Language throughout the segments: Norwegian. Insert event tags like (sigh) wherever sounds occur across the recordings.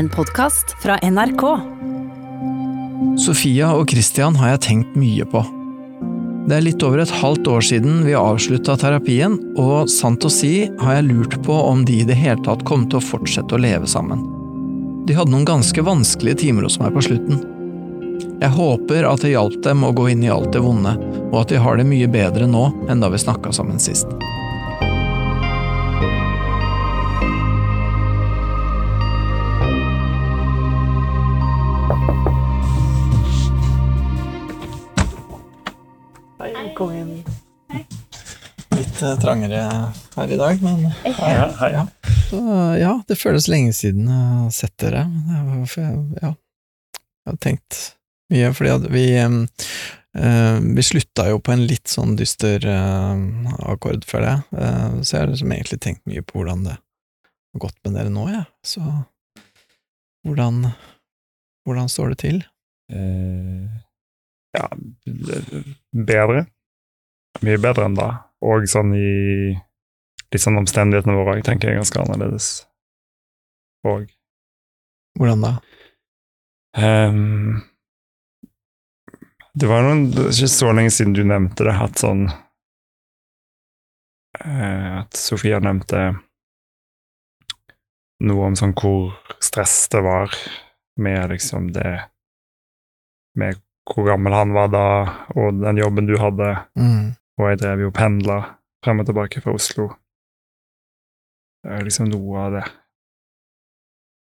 En podkast fra NRK. Sofia og Christian har jeg tenkt mye på. Det er litt over et halvt år siden vi avslutta terapien, og sant å si har jeg lurt på om de i det hele tatt kom til å fortsette å leve sammen. De hadde noen ganske vanskelige timer hos meg på slutten. Jeg håper at det hjalp dem å gå inn i alt det vonde, og at de har det mye bedre nå enn da vi snakka sammen sist. Trangere her i dag, men Ja, hei. Ja. Så, ja, det føles lenge siden jeg har sett dere. det jeg, ja, jeg har tenkt mye, fordi at vi eh, Vi slutta jo på en litt sånn dyster eh, akkord, jeg, Eh, så jeg har liksom egentlig tenkt mye på hvordan det har gått med dere nå, jeg. Så hvordan Hvordan står det til? Eh, ja, bedre. Mye bedre enn da. Og sånn i litt sånn omstendighetene våre òg, tenker jeg ganske annerledes. Og Hvordan da? Um, Det var noen, det er ikke så lenge siden du nevnte det, at sånn uh, At Sofia nevnte noe om sånn hvor stress det var med liksom det Med hvor gammel han var da, og den jobben du hadde. Mm. Og jeg drev jo og pendla frem og tilbake fra Oslo. Det er liksom noe av det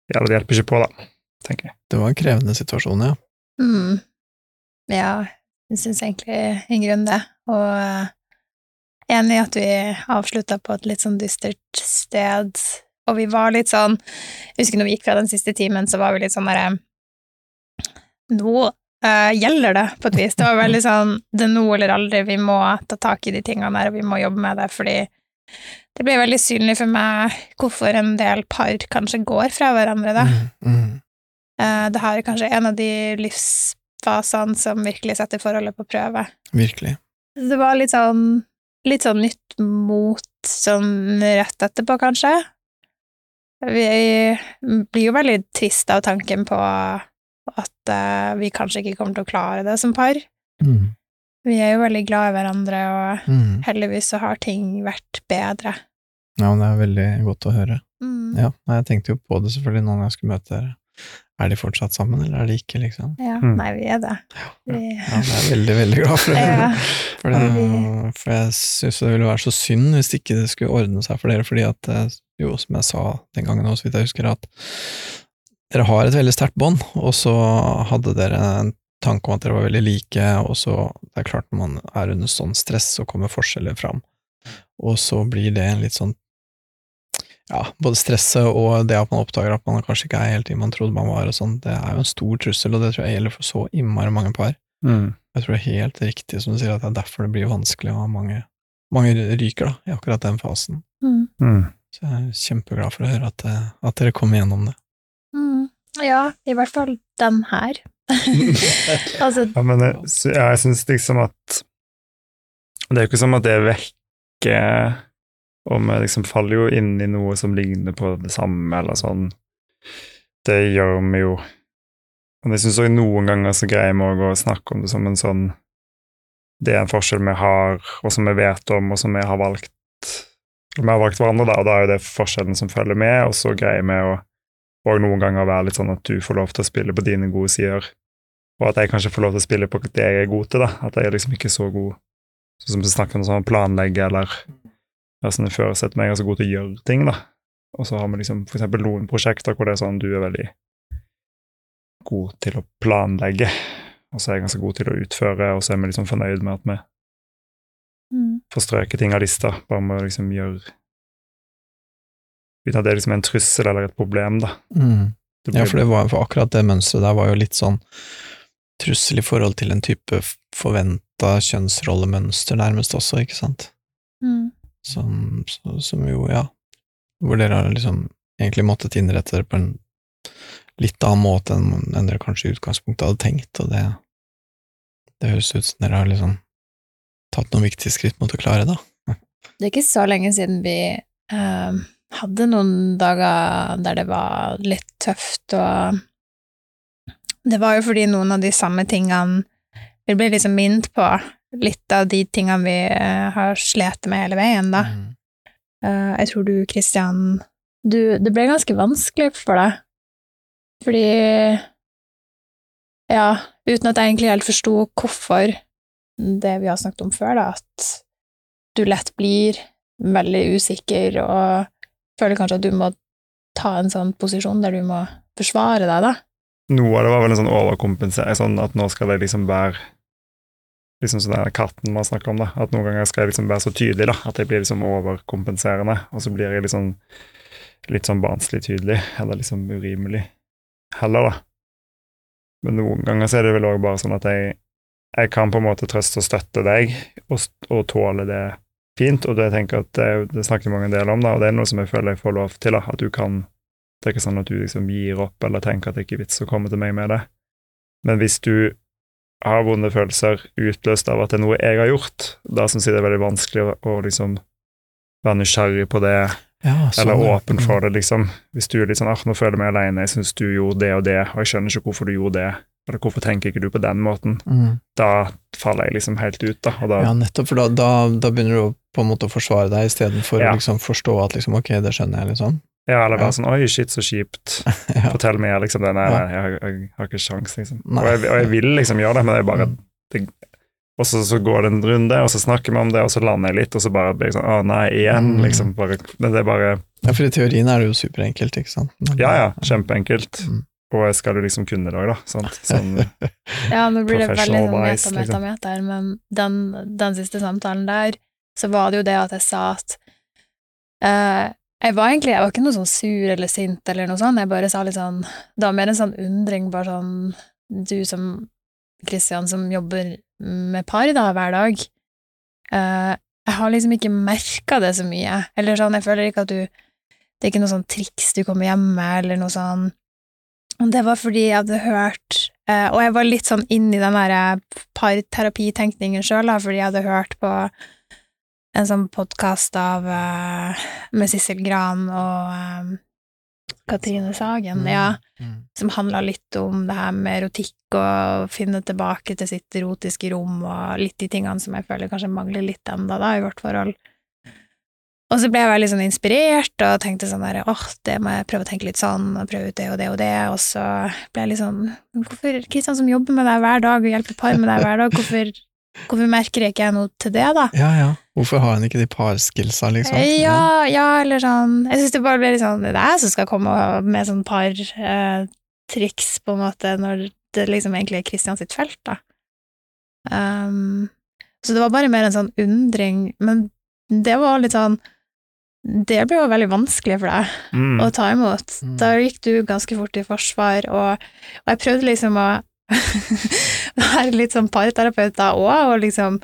Ja, det hjelper ikke på, da, tenker jeg. Det var en krevende situasjon, ja. Mm. Ja, jeg syns egentlig i grunnen det. Og eh, enig i at vi avslutta på et litt sånn dystert sted. Og vi var litt sånn Jeg husker når vi gikk fra den siste timen, så var vi litt sånn derre Nå eh, gjelder det, på et vis. Det var veldig sånn Det er nå eller aldri. Vi må ta tak i de tingene der, og vi må jobbe med det, fordi det ble veldig synlig for meg hvorfor en del par kanskje går fra hverandre, da. Mm, mm. Uh, det her er kanskje en av de livsfasene som virkelig setter forholdet på prøve. Virkelig. Det var litt sånn litt sånn nytt mot sånn rett etterpå, kanskje. Vi blir jo veldig trist av tanken på at uh, vi kanskje ikke kommer til å klare det som par. Mm. Vi er jo veldig glad i hverandre, og Mm. heldigvis så har ting vært bedre. Ja, men det er veldig godt å høre. Mm. Ja, jeg tenkte jo på det selvfølgelig noen gang jeg skulle møte dere. Er de fortsatt sammen, eller er de ikke, liksom? Ja, Mm. nei, vi er det. Vi, Ja, jeg er veldig, veldig glad for det. (laughs) Ja. For, det, for jeg syns det ville være så synd hvis ikke det skulle ordne seg for dere, fordi at, eh, jo, som jeg sa den gangen så vidt jeg husker, at dere har et veldig sterkt bånd, og så hadde dere en tanke om at dere var veldig like, og så Det er klart, når man er under sånn stress, så kommer forskjeller fram, og så blir det en litt sånn ja, både stresset og det at man oppdager at man kanskje ikke er helt den man trodde man var, og sånn, det er jo en stor trussel, og det tror jeg gjelder for så innmari mange par. Mm. Jeg tror det er helt riktig som du sier, at det er derfor det blir vanskelig, og mange, mange ryker da, i akkurat den fasen. mm. Mm. Så jeg er kjempeglad for å høre at, eh, at dere kom gjennom det. Ja, i hvert fall den her. (laughs) altså, Ja, men jeg, jeg syns liksom at Det er jo ikke som at det vekker Og vi liksom faller jo inn i noe som ligner på det samme, eller sånn. Det gjør vi jo. Men jeg syns òg noen ganger så greier vi òg å snakke om det som en sånn Det er en forskjell vi har, og som vi vet om, og som vi har valgt Vi har valgt hverandre, da, og da er jo det forskjellen som følger med, og så greier vi å og noen ganger være litt sånn at du får lov til å spille på dine gode sider, og at jeg kanskje får lov til å spille på det jeg er god til, da. At jeg er liksom ikke så god Sånn som vi snakker om sånn planlegge, eller sånn i førersetet, men jeg er så god til å gjøre ting, da. Og så har vi liksom eksempel noen prosjekter hvor det er sånn du er veldig god til å planlegge, og så er jeg ganske god til å utføre, og så er vi liksom fornøyd med at vi mm. får strøket ting av lista, bare med å liksom gjøre Uten at det er liksom en trussel eller et problem, da. Mm. Ja, for, det var, for akkurat det mønsteret der var jo litt sånn trussel i forhold til en type forventa kjønnsrollemønster, nærmest også, ikke sant? Mm. Som, så- som jo, ja, hvor dere har liksom egentlig måttet innrette dere på en litt annen måte enn, enn dere kanskje i utgangspunktet hadde tenkt, og det, det høres ut som dere har liksom tatt noen viktige skritt mot å klare det. Det er ikke så lenge siden vi eh, hadde noen dager der det var litt tøft, og det var jo fordi noen av de samme tingene Vi ble liksom minnet på litt av de tingene vi eh, har slitt med hele veien, da. Mm. Eh, jeg tror du, Kristian du, Det ble ganske vanskelig for deg, fordi Ja, uten at jeg egentlig helt forsto hvorfor det vi har snakket om før, da, at du lett blir veldig usikker og føler kanskje at du må ta en sånn posisjon der du må forsvare deg, da. Noe av det var vel en sånn overkompensering, sånn at nå skal det liksom være Liksom sånn den katten man snakker om, da. At noen ganger skal jeg liksom være så tydelig, da. At jeg blir liksom overkompenserende, og så blir jeg liksom litt sånn barnslig tydelig, eller liksom urimelig heller, da. Men noen ganger så er det vel òg bare sånn at jeg, jeg kan på en måte trøste og støtte deg, og, og tåle det fint, og det tenker jeg at det, det snakker mange en del om, da, og det er noe som jeg føler jeg får lov til, da, at du kan Det er ikke sånn at du liksom gir opp eller tenker at det ikke er vits å komme til meg med det. Men hvis du har vonde følelser utløst av at det er noe jeg har gjort, da syns jeg det er veldig vanskelig å, å liksom være nysgjerrig på det, Ja, sånn, eller åpen for det, liksom. Hvis du er litt sånn ah, 'nå føler jeg meg alene, jeg syns du gjorde det og det, og jeg skjønner ikke hvorfor du gjorde det', eller 'hvorfor tenker ikke du på den måten', Mm. da faller jeg liksom helt ut, da. Da Ja, nettopp, for da, da, da begynner du å på en måte å forsvare deg, istedenfor Ja. å liksom forstå at liksom, ok, det skjønner jeg, liksom. Ja, eller Ja. sånn 'oi, shit, så kjipt', (laughs) ja. fortell mer, liksom. Det. Nei, Ja. nei, jeg, jeg, har ikke sjans, liksom. Og jeg, og jeg vil liksom gjøre det, men det er bare Mm. det, Og så, så går det en runde, og så snakker vi om det, og så lander jeg litt, og så bare blir jeg sånn 'å nei, igjen', Mm. liksom. Bare, men det er bare ja, for i teorien er det jo superenkelt, ikke sant? Men- Ja, ja, kjempeenkelt. Mm. Og jeg skal jo liksom kunne det òg, da. Sant? Sånn, (laughs) Ja, nå blir det veldig sånn wise, meta, meta, liksom. men den, den siste samtalen der, så var det jo det at jeg sa at eh, Jeg var egentlig Jeg var ikke noe sånn sur eller sint eller noe sånt, jeg bare sa litt sånn Det var mer en sånn undring, bare sånn Du som Kristian, som jobber med par da, hver dag eh, Jeg har liksom ikke merka det så mye. Eller sånn, jeg føler ikke at du Det er ikke noe sånn triks du kommer hjem med, eller noe sånn og det var fordi jeg hadde hørt eh, Og jeg var litt sånn inn i den der parterapitenkningen sjøl, fordi jeg hadde hørt på en sånn podkast av uh, med Sissel Gran og eh, Katrine Sagen, ja, Mm. som handla litt om det her med erotikk og finne tilbake til sitt erotiske rom og litt de tingene som jeg føler kanskje mangler litt enda da, i vårt forhold. Og så ble jeg veldig sånn inspirert og tenkte sånn der, åh, det må jeg prøve å tenke litt sånn, og prøve ut det og det og det, og så ble jeg litt sånn, hvorfor, Kristian som jobber med deg hver dag og hjelper par med deg hver dag, hvorfor, hvorfor merker ikke jeg noe til det da? Ja, ja. Hvorfor har hun ikke de parskillsa, liksom? Ja, ja, eller sånn, jeg synes det bare ble litt sånn, det er jeg som skal komme med sånn par eh, triks på en måte, når det liksom egentlig er Kristian sitt felt da. Um, så det var bare mer en sånn undring, men det var litt sånn, det ble jo veldig vanskelig for deg mm, å ta imot. Mm. Da gikk du ganske fort i forsvar, og, og jeg prøvde liksom å (laughs) være litt sånn parterapeut da òg, og liksom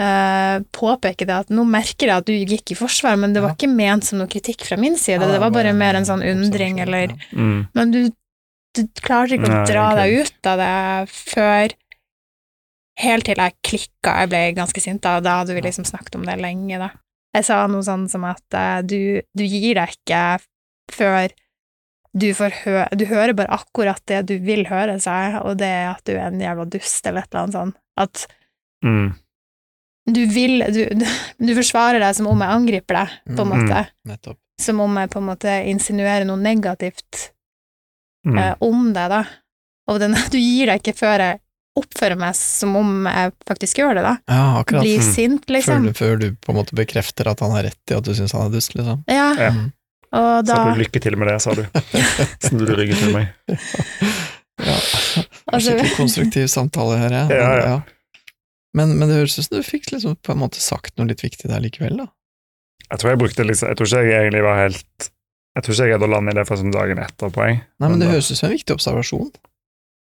Uh, påpeke det at nå merker jeg at du gikk i forsvar, men det var Ja. ikke ment som noe kritikk fra min side, det var bare mer en sånn undring, eller mm, Men du, du klarte ikke å dra deg ut av det før Helt til jeg klikka, jeg ble ganske sint da, og da hadde vi liksom snakket om det lenge, da. Jeg sa noe sånn som at uh, du, du gir deg ikke før du får høre Du hører bare akkurat det du vil høre, sa jeg, og det er at du er en jævla dust, eller et eller annet sånt. At mm, du vil du, du, forsvarer deg som om jeg angriper deg, på en Mm. måte. Nettopp. Som om jeg på en måte insinuerer noe negativt mm. eh, om det, da. Og den, (laughs) du gir deg ikke før jeg oppfører meg som om jeg faktisk gjør det, da. Ja, akkurat. Blir Mm. sint, liksom. Før, før du på en måte bekrefter at han har rett i at du syns han er dust, liksom. Ja, Ja. Og da Sa du lykke til med det, sa du. (laughs) Snudde du ryggen til meg. Ja. Altså- Skikkelig konstruktiv samtale her, ja. Ja, ja. Men, men det høres ut som du fikk liksom på en måte sagt noe litt viktig der likevel, da. Jeg tror jeg brukte liksom Jeg tror ikke jeg egentlig var helt Jeg tror ikke jeg hadde landet i det for som dagen etterpå, jeg. Nei, men det da- høres ut som en viktig observasjon.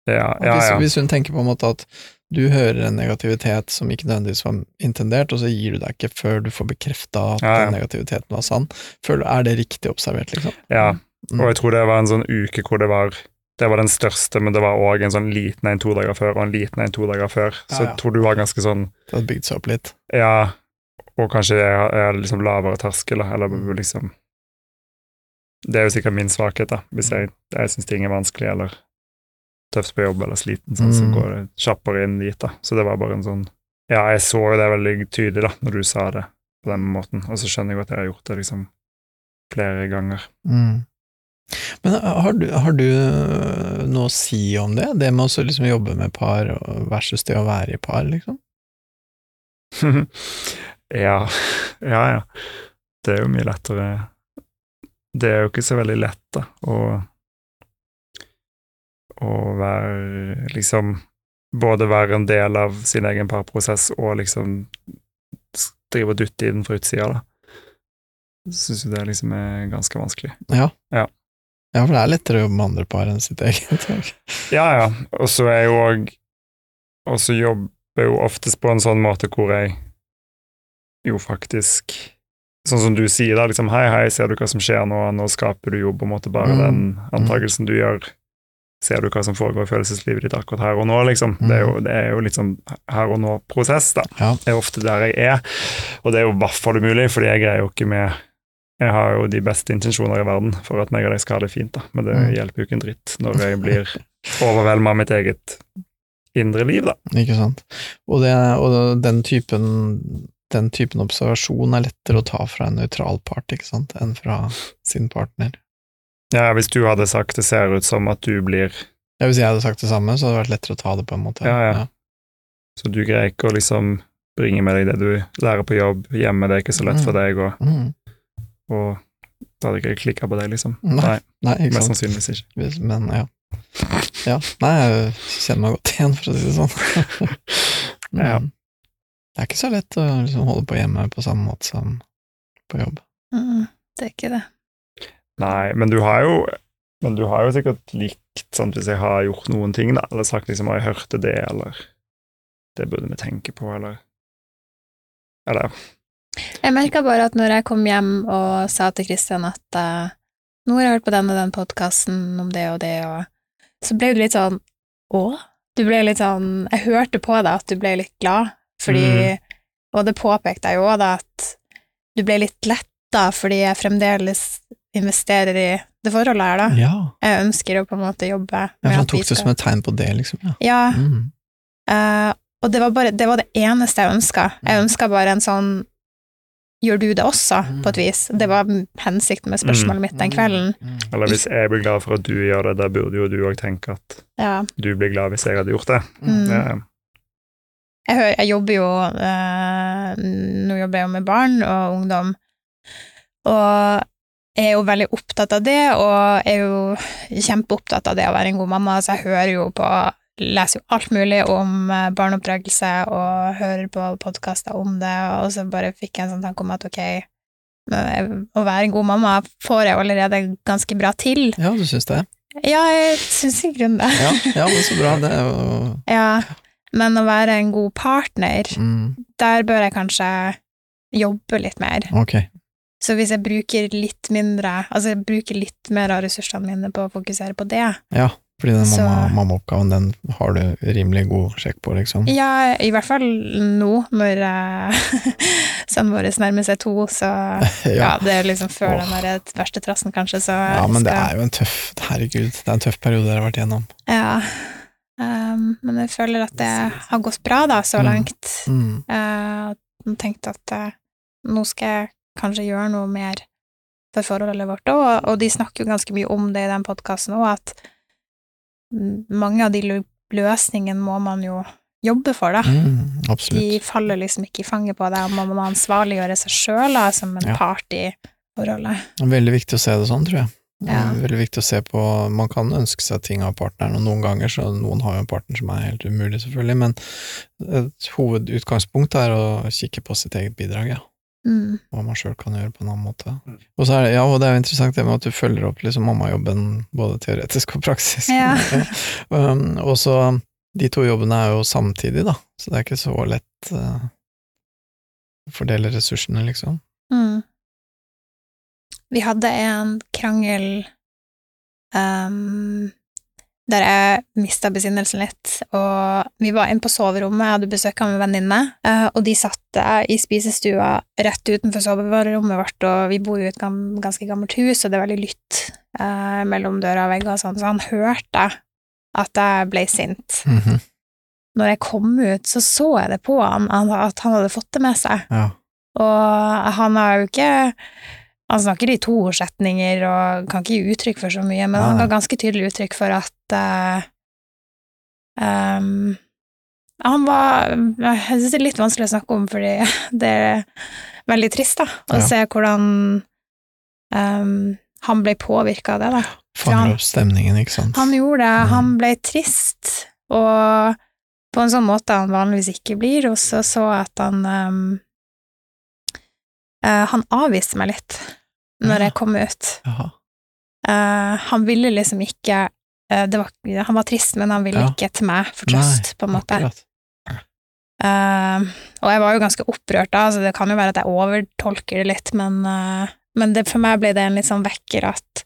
Ja, ja, ja, hvis, hvis hun tenker på en måte at du hører en negativitet som ikke nødvendigvis var intendert, og så gir du deg ikke før du får bekrefta at Ja, ja. den negativiteten var sann. Føler, er det riktig observert, liksom? ja. Mm. Og jeg tror det var en sånn uke hvor det var det var den største, men det var òg en sånn liten en to dager før, og en liten en to dager før. Så jeg tror du var ganske sånn Det hadde bygd seg opp litt. Ja, og kanskje jeg, er liksom lavere terskel, eller liksom Det er jo sikkert min svakhet, da. Hvis jeg, jeg syns ting er vanskelig eller tøft på jobb eller sliten, sånn, så Mm. går det kjappere inn dit, da. Så det var bare en sånn Ja, jeg så det veldig tydelig, da, når du sa det på den måten, og så skjønner jeg at jeg har gjort det liksom flere ganger. Mm. Men har du, har du øh, noe å si om det? Det med å så liksom jobbe med par versus det å være i par, liksom? (laughs) ja, ja, ja. Det er jo mye lettere Det er jo ikke så veldig lett, da, å Å være liksom Både være en del av sin egen parprosess og liksom drive og dutte i den fra utsida, da. Syns jo det liksom er ganske vanskelig. Ja. Ja. Ja, for det er lettere å jobbe med andre par enn sitt eget. Ja, ja. Og så er jo òg Og så jobber jo oftest på en sånn måte hvor jeg jo faktisk Sånn som du sier, da, liksom hei, hei, ser du hva som skjer nå, nå skaper du jo på en måte bare Mm. den antakelsen du gjør. Ser du hva som foregår i følelseslivet ditt akkurat her og nå, liksom. Det er jo, det er jo litt sånn her og nå-prosess, da. Ja. Det er ofte der jeg er, og det er jo i hvert fall umulig, fordi jeg greier jo ikke med Jeg har jo de beste intensjoner i verden for at meg og deg skal ha det fint, da, men det Mm. hjelper jo ikke en dritt når jeg blir overvelda av mitt eget indre liv, da. Ikke sant. Og, det, og den typen den typen observasjon er lettere å ta fra en nøytral part, ikke sant, enn fra sin partner. Ja, hvis du hadde sagt det ser ut som at du blir Ja, hvis jeg hadde sagt det samme, så hadde det vært lettere å ta det på en måte. Ja, ja. Så du greier ikke å liksom bringe med deg det du lærer på jobb hjemme, det er ikke så lett for deg, og, Mm. og da hadde ikke klikka på deg, liksom. Nei, Nei, ikke mest sant. sannsynligvis ikke. Hvis- Men ja. ja. Nei, jeg kjenner meg godt igjen, for å si det sånn. (laughs) Ja. Mm. Det er ikke så lett å liksom holde på hjemme på samme måte som på jobb. Mm, det er ikke det. Nei, men du har jo men du har jo sikkert likt sant, hvis jeg har gjort noen ting, da, eller sagt liksom har jeg hørte det, eller det burde vi tenke på, eller Eller Jeg merka bare at når jeg kom hjem og sa til Kristian at uh, nå har jeg hørt på den og den podkasten om det og det, og så ble du litt sånn å? Du ble litt sånn Jeg hørte på deg at du ble litt glad, fordi Mm. Og det påpekte jeg jo òg, da, at du ble litt letta fordi jeg fremdeles investerer i det forholdet her, da. Ja. Jeg ønsker å på en måte jobbe ja for han tok det som et tegn på det, liksom. Ja. Ja, Mm. Uh, og det var bare det, var det eneste jeg ønska. Jeg Mm. ønska bare en sånn Gjør du det også, på et vis? Det var hensikten med spørsmålet mitt den kvelden. Mm. Eller hvis jeg blir glad for at du gjør det, da burde jo du òg tenke at Ja. du blir glad hvis jeg hadde gjort det. Mm. det Jeg, hører, jeg jobber jo eh, Nå jobber jeg jo med barn og ungdom, og er jo veldig opptatt av det, og er jo kjempeopptatt av det å være en god mamma, så jeg hører jo på Leser jo alt mulig om eh, barneoppdragelse og hører på podkaster om det, og så bare fikk jeg en sånn tanke om at ok, å være en god mamma får jeg allerede ganske bra til. ja, du syns det? Ja, jeg syns i grunnen det. Ja, ja, men så bra. Det er jo (laughs) Ja, men å være en god partner, mm. der bør jeg kanskje jobbe litt mer. Ok. Så hvis jeg bruker litt mindre, altså jeg bruker litt mer av ressursene mine på å fokusere på det, Ja, fordi den mammaoppgaven, mamma- den har du rimelig god sjekk på, liksom. ja, i hvert fall nå, når eh, (laughs) sønnen vår nærmer seg to, så (laughs) ja, det er liksom før oh. den der verste trassen, kanskje, så Ja, men det er jo en tøff Herregud, det er en tøff periode dere har vært igjennom. Ja. Um, men jeg føler at det har gått bra, da, så Mm. langt. Mm. Eh, og tenkte at uh, nå skal jeg kanskje gjøre noe mer for forholdet vårt òg, og de snakker jo ganske mye om det i den podkasten òg, at mange av de løsningene må man jo jobbe for, da. Mm. De faller liksom ikke i fanget på det, og man må ansvarliggjøre seg sjøl som en Ja. part i forholdet. Veldig viktig å se det sånn, tror jeg. Ja. Veldig viktig å se på Man kan ønske seg ting av partneren, og noen ganger så Noen har jo en partner som er helt umulig, selvfølgelig, men et hovedutgangspunkt er å kikke på sitt eget bidrag, ja. Mm. Hva man sjøl kan gjøre på en annen måte. Mm. Og så er det, ja, og det er jo interessant det med at du følger opp liksom mammajobben både teoretisk og praksis. Ja. (laughs) Um, og så De to jobbene er jo samtidig, da, så det er ikke så lett uh, å fordele ressursene, liksom. Mm. Vi hadde en krangel um, der jeg mista besinnelsen litt. Og vi var inne på soverommet, jeg hadde besøk av en venninne, eh, og de satt eh, i spisestua rett utenfor soverommet vårt, og vi bor jo i et ganske gammelt hus, og det er veldig lytt eh, mellom døra og vegger og sånn, så han hørte at jeg ble sint. Mhm. Når jeg kom ut, så så jeg det på han at han hadde fått det med seg. Ja. Og han har jo ikke Han snakker i toordsetninger og kan ikke gi uttrykk for så mye, men han ga ganske tydelig uttrykk for at uh, um, Han var Jeg syns det er litt vanskelig å snakke om, fordi (laughs) det er veldig trist, da, å Ja. se hvordan um, han ble påvirka av det, da. Fanger opp stemningen, ikke sant. Han gjorde det. Mm. Han ble trist, og på en sånn måte han vanligvis ikke blir, og så så at han um, uh, Han avviste meg litt når jeg kom ut. Eh, han ville liksom ikke uh, det var, Han var trist, men han ville ikke til meg for trøst, på en måte. Eh, og jeg var jo ganske opprørt da, så det kan jo være at jeg overtolker det litt, men, men det, for meg ble det en litt sånn vekker at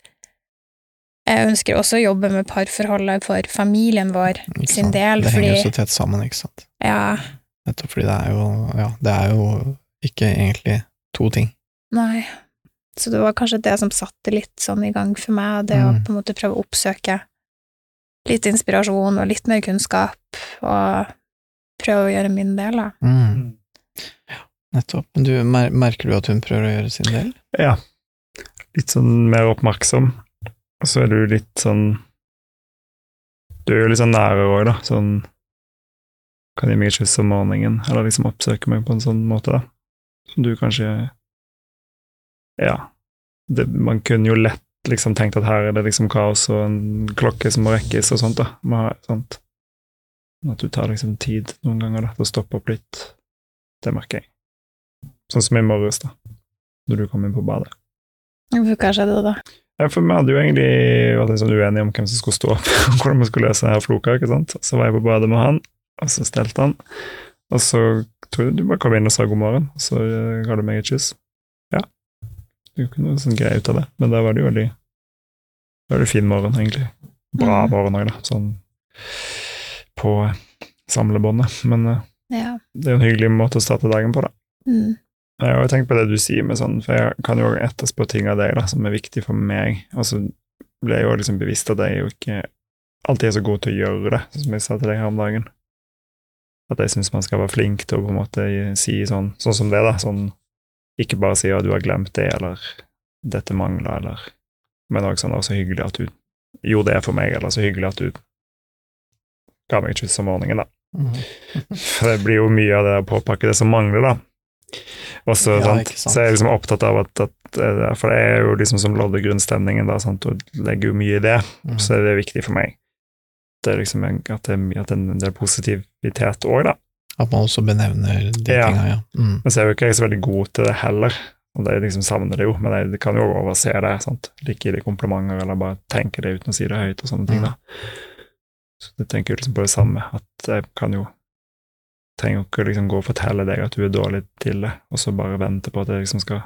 jeg ønsker også å jobbe med parforholdet for familien vår sin del, Det henger jo så tett sammen, ikke sant. Ja, Nettopp fordi det er jo Ja, det er jo ikke egentlig to ting. nei. Så det var kanskje det som satte litt sånn i gang for meg, det å Mm. på en måte prøve å oppsøke litt inspirasjon og litt mer kunnskap, og prøve å gjøre min del, da. Mm. Nettopp. Men du, mer merker du at hun prøver å gjøre sin del? Ja. Litt sånn mer oppmerksom. Og så er du litt sånn Du er jo litt sånn nære òg, da. Sånn Kan gi meg et kyss om morgenen, eller liksom oppsøke meg på en sånn måte, da. Som du kanskje Ja. Det, man kunne jo lett liksom tenkt at her er det liksom kaos og en klokke som må rekkes og sånt, da. Må ha, sant? At du tar liksom tid noen ganger da, til å stoppe opp litt. Det merker jeg. Sånn som i morges, da. Når du kom inn på badet. Hva skjedde da? Ja, for vi hadde jo egentlig vært litt sånn uenige om hvem som skulle stå opp, (laughs) og hvordan vi skulle løse denne floka. ikke sant? Så var jeg på badet med han, og så stelte han. Og så tror jeg du bare kom inn og sa god morgen, og så ga du meg et kyss. Det ikke noe sånn greie ut av det, men da var det jo veldig veldig fin morgen, egentlig. Bra Mm. morgen òg, da, sånn på samlebåndet. Men eh, Ja. det er jo en hyggelig måte å starte dagen på, da. Mm. Jeg har jo tenkt på det du sier med sånn, for jeg kan jo etterspå ting av deg da, som er viktig for meg, og så ble jeg jo liksom bevisst at jeg jo ikke alltid er så god til å gjøre det, sånn som jeg sa til deg her om dagen. At jeg syns man skal være flink til å på en måte si sånn, sånn som det, da, sånn ikke bare si at du har glemt det, eller dette mangler, eller Men også sånn, var så hyggelig at du gjorde det for meg, eller så hyggelig at du ga meg et kyss om morgenen, da. Mhm. (laughs) For det blir jo mye av det å påpakke det som mangler, da. Og så, Ja, sant, sant. så er jeg liksom opptatt av at, at eh, For det er jo liksom som lodder grunnstemningen, da, sant, og legger jo mye i det, mm. så er det viktig for meg. Det er liksom at, det, er- at det er en del positivitet òg, da. At man også benevner de Ja. tinga, ja. Mm. Men så er jo ikke jeg så veldig god til det heller. Og det liksom savner det jo, men jeg kan jo overse det. sant? Like det komplimenter, eller bare tenke det uten å si det høyt og sånne ting. da. Så jeg tenker jo liksom på det samme, at jeg kan jo trenger ikke liksom gå og fortelle deg at du er dårlig til det, og så bare vente på at det liksom skal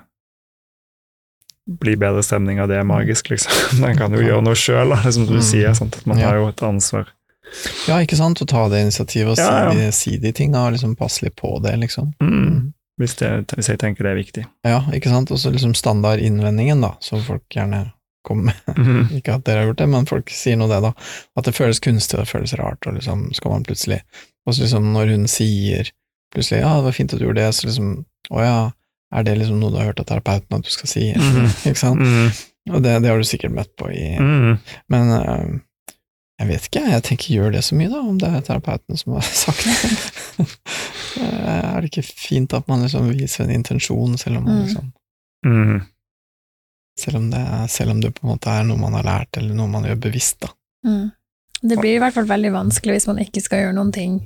bli bedre stemning av det er magisk, liksom. (laughs) Man kan jo gjøre noe sjøl, som du Mm. sier. sant? At man Ja. har jo et ansvar. Ja, ikke sant, å ta det initiativet og Ja, ja. Si, de, si de tinga, og liksom passe litt på det, liksom. Mm. Hvis, det, hvis jeg tenker det er viktig. Ja, ikke sant, og så liksom standardinnvendingen, da, som folk gjerne kommer med. Mhm. (laughs) Ikke at dere har gjort det, men folk sier nå det, da. At det føles kunstig, og det føles rart, og liksom skal man plutselig Og så liksom når hun sier plutselig 'ja, det var fint at du gjorde det', så liksom 'å ja, er det liksom noe du har hørt av terapeuten at du skal si'? Mhm. (laughs) ikke sant? -hmm. Og det, det har du sikkert møtt på i Mhm. Men øh, jeg vet ikke, jeg tenker gjør det så mye, da, om det er terapeuten som har (laughs) sagt det. Eh, er det ikke fint at man liksom viser en intensjon, selv om man Mm. liksom mm. selv om, det selv om det på en måte er noe man har lært, eller noe man gjør bevisst, da. Mm. Det blir i hvert fall veldig vanskelig hvis man ikke skal gjøre noen ting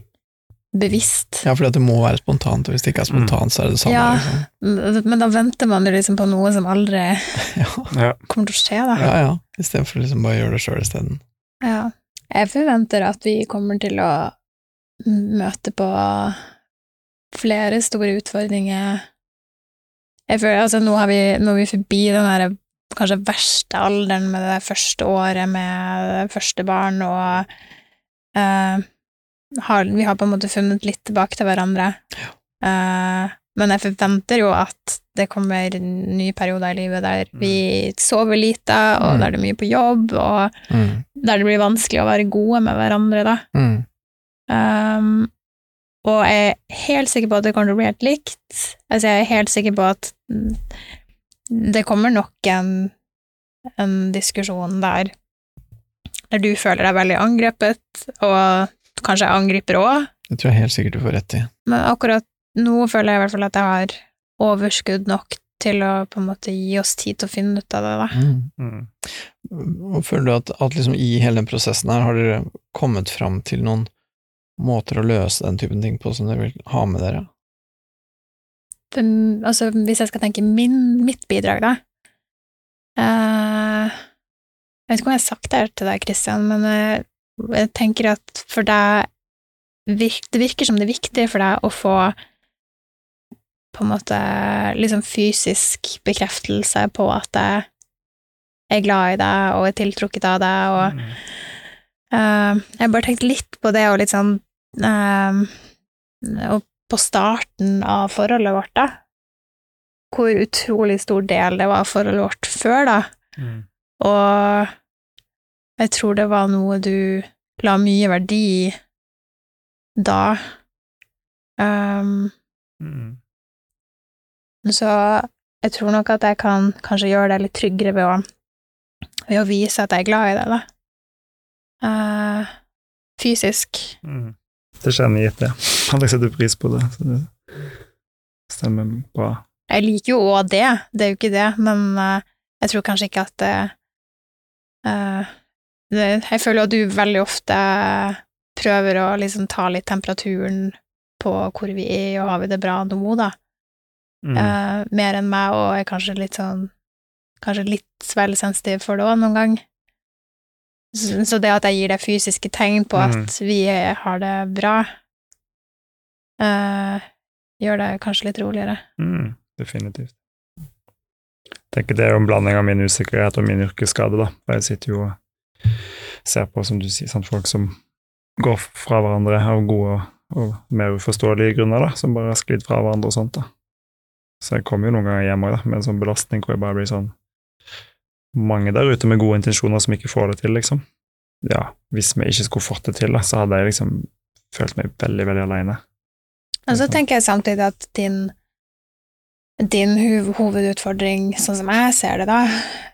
bevisst. Ja, for det må være spontant, og hvis det ikke er spontant, så er det det samme. Ja. Liksom. Men da venter man jo liksom på noe som aldri (laughs) Ja, Ja. kommer til å skje, da. ja, ja. Istedenfor liksom bare å gjøre det sjøl isteden. Ja. Jeg forventer at vi kommer til å møte på flere store utfordringer. Jeg føler, altså, nå, har vi, nå er vi forbi den her kanskje verste alderen med det første året med det første barn, og uh, har, vi har på en måte funnet litt tilbake til hverandre. Eh, men jeg forventer jo at det kommer nye perioder i livet der vi sover lite, og Mm. der det er mye på jobb, og Mm. der det blir vanskelig å være gode med hverandre, da. Mm. Um, og jeg er helt sikker på at det kommer til å bli helt likt. Altså, jeg er helt sikker på at mm, det kommer nok en, en diskusjon der der du føler deg veldig angrepet, og kanskje jeg angriper òg, Det tror jeg helt sikkert du får rett i. men akkurat nå føler jeg i hvert fall at jeg har overskudd nok til å på en måte gi oss tid til å finne ut av det, da. Mm. Mm. Føler du at, at liksom i hele den prosessen her, har dere kommet fram til noen måter å løse den typen ting på som dere vil ha med dere? For, altså, hvis jeg skal tenke min, mitt bidrag, da uh, Jeg vet ikke om jeg har sagt det her til deg, Kristian, men eh, jeg tenker at for deg Det virker som det er viktig for deg å få på en måte liksom fysisk bekreftelse på at jeg er glad i deg og er tiltrukket av deg, og Mm. uh, jeg har bare tenkt litt på det, og litt sånn uh, Og på starten av forholdet vårt, da. Hvor utrolig stor del det var av forholdet vårt før, da. Mm. Og jeg tror det var noe du la mye verdi i da. Um, Mm. Så jeg tror nok at jeg kan kanskje gjøre deg litt tryggere ved å, ved å vise at jeg er glad i deg, da. Uh, fysisk. Mm. Det kjenner gitt, det. Jeg setter pris på det. Så det stemmer bra. Jeg liker jo òg det, det er jo ikke det, men uh, jeg tror kanskje ikke at det, uh, det Jeg føler jo at du veldig ofte prøver å liksom ta litt temperaturen på hvor vi er, og har vi det bra nå, da. Mm. Uh, mer enn meg, og er kanskje litt sånn Kanskje litt vel sensitiv for det òg, noen gang. Så, så det at jeg gir det fysiske tegn på at Mhm. vi er, har det bra, uh, gjør det kanskje litt roligere. Mm. Definitivt. Jeg tenker det er jo en blanding av min usikkerhet og min yrkesskade, da. Jeg sitter jo og ser på, som du sier, sånn folk som går fra hverandre av gode og, og mer uforståelige grunner, da, som bare har sklidd fra hverandre og sånt, da. Så jeg kommer jo noen ganger hjem da, med en sånn belastning hvor jeg bare blir sånn Mange der ute med gode intensjoner som ikke får det til, liksom. Ja, hvis vi ikke skulle fått det til, da, så hadde jeg liksom følt meg veldig, veldig aleine. Og så tenker jeg samtidig at din, din hovedutfordring, sånn som jeg ser det, da,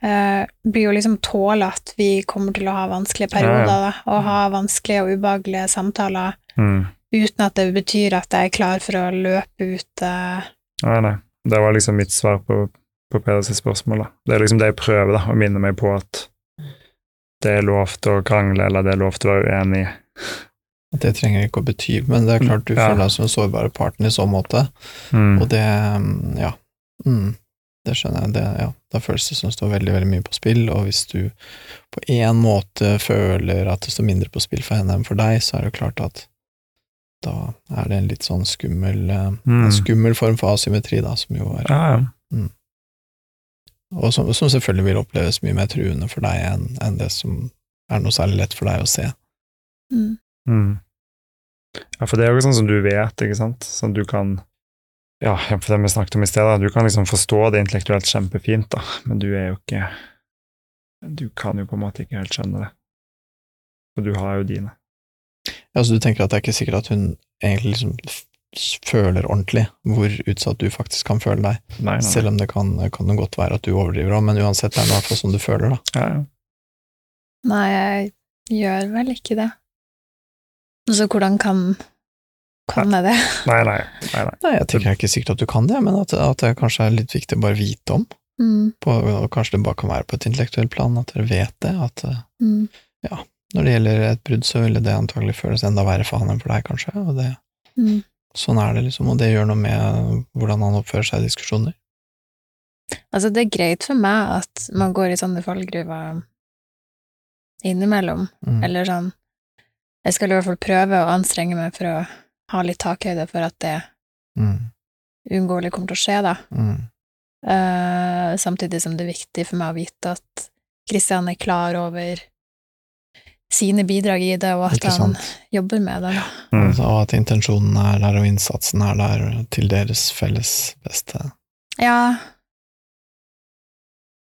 eh, blir jo liksom tåle at vi kommer til å ha vanskelige perioder, Ja, da, og ha vanskelige og ubehagelige samtaler, Mm. uten at det betyr at jeg er klar for å løpe ut eh, Nei, nei. Det var liksom mitt svar på, på Peders spørsmål. da. Det er liksom det jeg prøver, da, å minne meg på at det er lov til å krangle, eller det er lov til å være uenig. At det trenger ikke å bety, men det er klart du Ja. føler deg som en sårbar partner i så måte, Mm. og det mm, Ja. Mm, det skjønner jeg. Det, ja, da føles det som det står veldig, veldig mye på spill, og hvis du på én måte føler at det står mindre på spill for henne enn for deg, så er det jo klart at da er det en litt sånn skummel eh, Mm. Skummel form for asymmetri, da, som jo er Ja, ja. Og som, som selvfølgelig vil oppleves mye mer truende for deg enn en det som er noe særlig lett for deg å se. mm. Mm. Ja, for det er jo sånn som du vet, ikke sant? Sånn du kan Ja, for det vi snakket om i sted, da, du kan liksom forstå det intellektuelt kjempefint, da, men du er jo ikke Du kan jo på en måte ikke helt skjønne det. For du har jo dine. Ja, så du tenker at det er ikke sikkert at hun egentlig liksom føler ordentlig hvor utsatt du faktisk kan føle deg, Nei, nei. selv om det kan, kan det godt være at du overdriver òg, men uansett det er i hvert fall sånn du føler, da. Ja, ja. Nei, jeg gjør vel ikke det. Så hvordan kan kan jeg det? (laughs) Nei, nei. nei, nei. Nei, jeg tenker det er ikke sikkert at du kan det, men at, at det kanskje er litt viktig å bare vite om, Mm, på, og kanskje det bare kan være på et intellektuelt plan, at dere vet det, at mm. mm, når det gjelder et brudd, så ville det antagelig føles enda verre for han enn for deg, kanskje, og det, mm. sånn er det liksom, og det gjør noe med hvordan han oppfører seg i diskusjoner. Altså, det er greit for meg at man går i sånne fallgruver innimellom, Mm. eller sånn Jeg skal i hvert fall prøve å anstrenge meg for å ha litt takhøyde for at det Mm. uunngåelig kommer til å skje, da. Mm. Uh, samtidig som det er viktig for meg å vite at Kristian er klar over sine bidrag i det, og at han jobber med det. Mm. Altså, og at intensjonen er der, og innsatsen er der, til deres felles beste. Ja.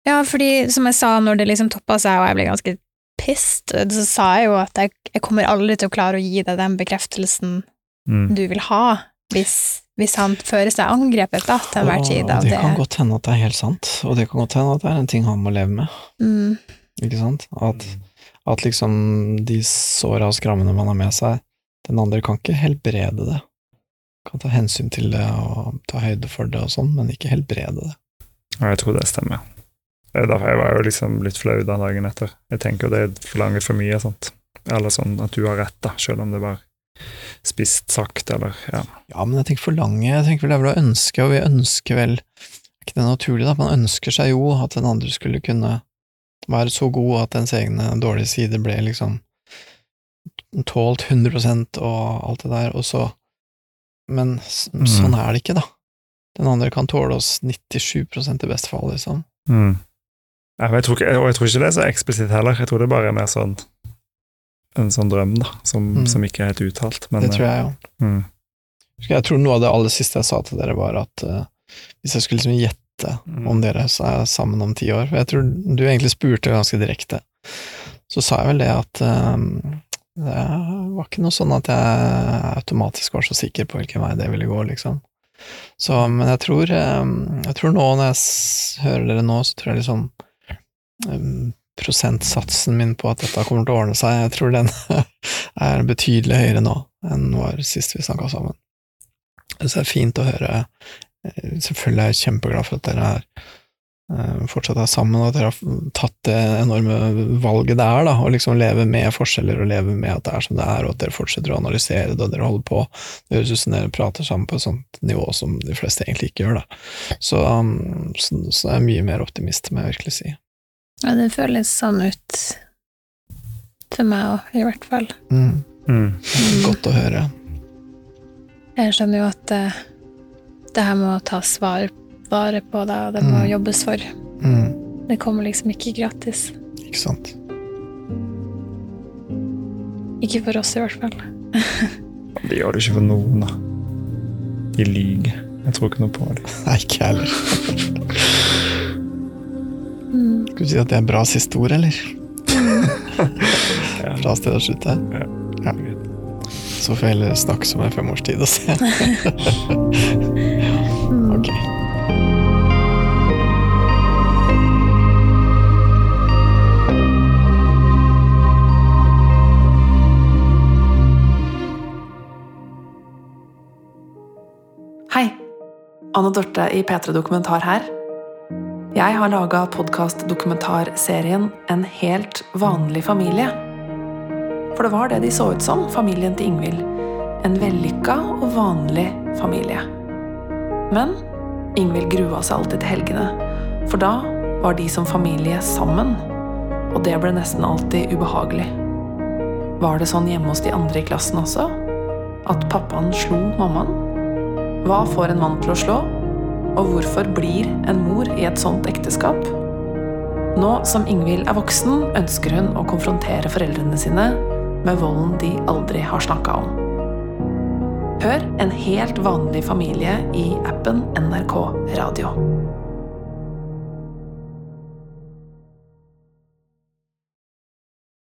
Ja, fordi som jeg sa når det liksom toppa seg, og jeg ble ganske pissed, så sa jeg jo at jeg, jeg kommer aldri til å klare å gi deg den bekreftelsen Mm. du vil ha, hvis, hvis han fører seg angrepet da, til enhver tid Og det det. kan godt hende at det er helt sant, og det kan godt hende at det er en ting han må leve med, Mm, ikke sant? At, at liksom de såra og skrammene man har med seg, den andre kan ikke helbrede det. Kan ta hensyn til det og ta høyde for det og sånn, men ikke helbrede det. Ja, jeg tror det stemmer. Det er derfor jeg var jo liksom litt flau den dagen etter. Jeg tenker det forlanger for mye, sant. Eller sånn at du har rett, da, selv om det var spist sagt, eller ja. Ja, men jeg tenker for lange, jeg tenker vel det er vel å ønske, og vi ønsker vel ikke det naturlig, da? Man ønsker seg jo at den andre skulle kunne være så god at ens egne dårlige sider ble liksom tålt 100 og alt det der, og så Men Mm. sånn er det ikke, da. Den andre kan tåle oss 97% i beste fall, liksom. Mm. Ja, jeg tror ikke, og jeg tror ikke det er så eksplisitt heller. Jeg tror det bare er mer sånn en sånn drøm, da, som, Mm. som ikke er helt uttalt. Men, Det tror jeg jo. Mm. Jeg tror noe av det aller siste jeg sa til dere, var at uh, hvis jeg skulle liksom gjette Mm. om dere er sammen om ti år For jeg tror du egentlig spurte ganske direkte. Så sa jeg vel det at um, det var ikke noe sånn at jeg automatisk var så sikker på hvilken vei det ville gå, liksom. Så, men jeg tror, eh, jeg tror nå, når jeg hører dere nå, så tror jeg liksom eh, prosentsatsen min på at dette kommer til å ordne seg, jeg tror den (laughs) er betydelig høyere nå enn var sist vi snakka sammen. Så det er fint å høre. Eh, Selvfølgelig er jeg kjempeglad for at dere er eh, fortsatt er sammen, og at dere har tatt det enorme valget det er, da, å liksom leve med forskjeller og leve med at det er som det er, og at dere fortsetter å analysere det, og dere holder på. Det høres ut som dere prater sammen på et sånt nivå som de fleste egentlig ikke gjør, da. Så, um, så, så er jeg mye mer optimist, må jeg virkelig si. ja, det føles sånn ut for meg òg, i hvert fall. Mm. Mm. Godt å høre. Jeg skjønner jo at eh, det her må tas vare, vare på, da, og det må Mm. jobbes for. Mm. Det kommer liksom ikke gratis. Ikke sant. Ikke for oss, i hvert fall. (laughs) det gjør det ikke for noen, da. De lyver. Jeg tror ikke noe på det. (laughs) Nei, ikke jeg heller. (laughs) Mm. Skal vi si at det er bra siste ord, eller? Ja. Bra sted å slutte. Ja. Så får jeg heller snakke som en femårstid og se. Anne Dorte i P3 Dokumentar her. Jeg har laga podkast-dokumentarserien En helt vanlig familie. For det var det de så ut som, familien til Ingvild. En vellykka og vanlig familie. Men Ingvild grua seg alltid til helgene, for da var de som familie sammen. Og det ble nesten alltid ubehagelig. Var det sånn hjemme hos de andre i klassen også? At pappaen slo mammaen? Hva får en mann til å slå? Og hvorfor blir en mor i et sånt ekteskap? Nå som Ingvild er voksen, ønsker hun å konfrontere foreldrene sine med volden de aldri har snakka om. Hør En helt vanlig familie i appen NRK Radio.